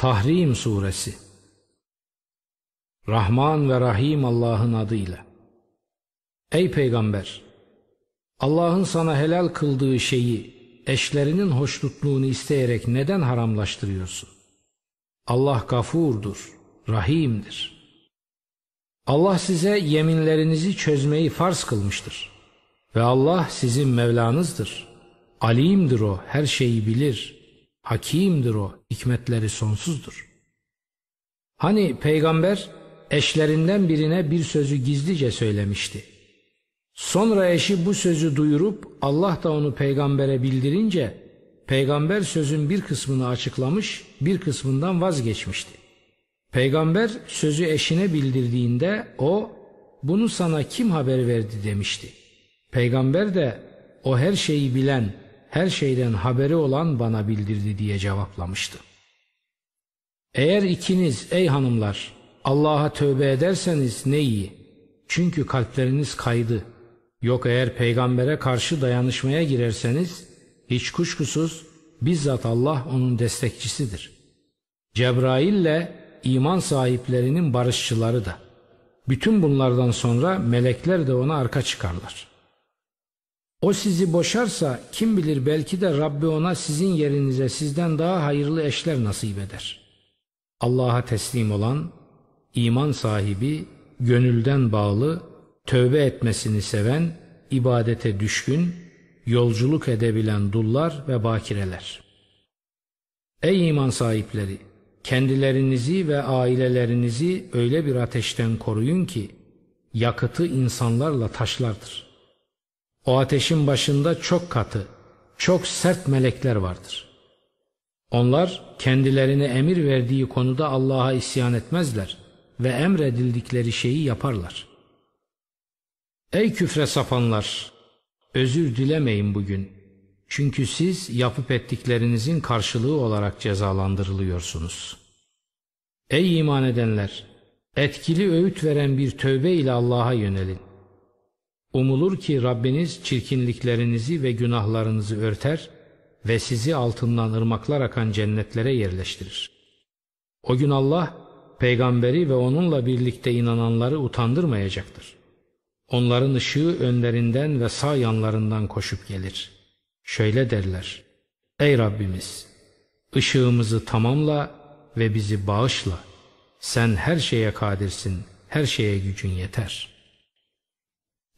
Tahrim Suresi Rahman ve Rahim Allah'ın adıyla Ey Peygamber! Allah'ın sana helal kıldığı şeyi eşlerinin hoşnutluğunu isteyerek neden haramlaştırıyorsun? Allah gafurdur, rahimdir. Allah size yeminlerinizi çözmeyi farz kılmıştır. Ve Allah sizin Mevlanızdır. Alimdir o, her şeyi bilir. Hakimdir o, hikmetleri sonsuzdur. Hani peygamber eşlerinden birine bir sözü gizlice söylemişti. Sonra eşi bu sözü duyurup Allah da onu peygambere bildirince peygamber sözün bir kısmını açıklamış bir kısmından vazgeçmişti. Peygamber sözü eşine bildirdiğinde o bunu sana kim haber verdi demişti. Peygamber de o her şeyi bilen, her şeyden haberi olan bana bildirdi diye cevaplamıştı. Eğer ikiniz ey hanımlar Allah'a tövbe ederseniz ne iyi. Çünkü kalpleriniz kaydı. Yok eğer peygambere karşı dayanışmaya girerseniz hiç kuşkusuz bizzat Allah onun destekçisidir. Cebrail ile iman sahiplerinin barışçıları da. Bütün bunlardan sonra melekler de ona arka çıkarlar. O sizi boşarsa kim bilir belki de Rabbi ona sizin yerinize sizden daha hayırlı eşler nasip eder. Allah'a teslim olan, iman sahibi, gönülden bağlı, tövbe etmesini seven, ibadete düşkün, yolculuk edebilen dullar ve bakireler. Ey iman sahipleri! Kendilerinizi ve ailelerinizi öyle bir ateşten koruyun ki, yakıtı insanlarla taşlardır. O ateşin başında çok katı, çok sert melekler vardır. Onlar kendilerine emir verdiği konuda Allah'a isyan etmezler ve emredildikleri şeyi yaparlar. Ey küfre sapanlar! Özür dilemeyin bugün. Çünkü siz yapıp ettiklerinizin karşılığı olarak cezalandırılıyorsunuz. Ey iman edenler! Etkili öğüt veren bir tövbe ile Allah'a yönelin. Umulur ki Rabbiniz çirkinliklerinizi ve günahlarınızı örter ve sizi altından ırmaklar akan cennetlere yerleştirir. O gün Allah peygamberi ve onunla birlikte inananları utandırmayacaktır. Onların ışığı önlerinden ve sağ yanlarından koşup gelir. Şöyle derler. Ey Rabbimiz! ışığımızı tamamla ve bizi bağışla. Sen her şeye kadirsin, her şeye gücün yeter.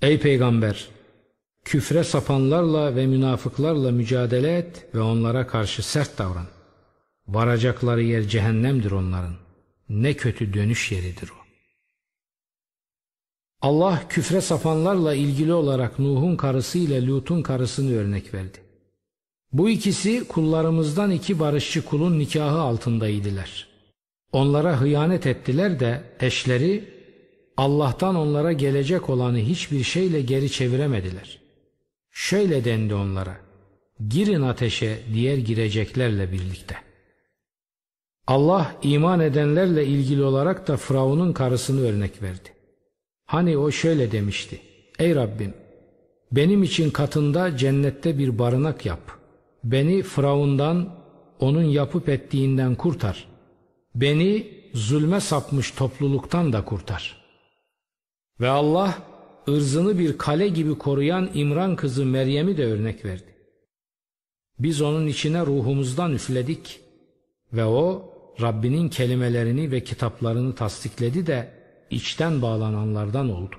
Ey Peygamber! Küfre sapanlarla ve münafıklarla mücadele et ve onlara karşı sert davran. Varacakları yer cehennemdir onların. Ne kötü dönüş yeridir o. Allah küfre sapanlarla ilgili olarak Nuh'un karısı ile Lut'un karısını örnek verdi. Bu ikisi kullarımızdan iki barışçı kulun nikahı altındaydılar. Onlara hıyanet ettiler de eşleri Allah'tan onlara gelecek olanı hiçbir şeyle geri çeviremediler. Şöyle dendi onlara, girin ateşe diğer gireceklerle birlikte. Allah iman edenlerle ilgili olarak da Firavun'un karısını örnek verdi. Hani o şöyle demişti, ey Rabbim benim için katında cennette bir barınak yap. Beni Firavundan, onun yapıp ettiğinden kurtar. Beni zulme sapmış topluluktan da kurtar.'' Ve Allah ırzını bir kale gibi koruyan İmran kızı Meryem'i de örnek verdi. Biz onun içine ruhumuzdan üfledik ve o Rabbinin kelimelerini ve kitaplarını tasdikledi de içten bağlananlardan oldu.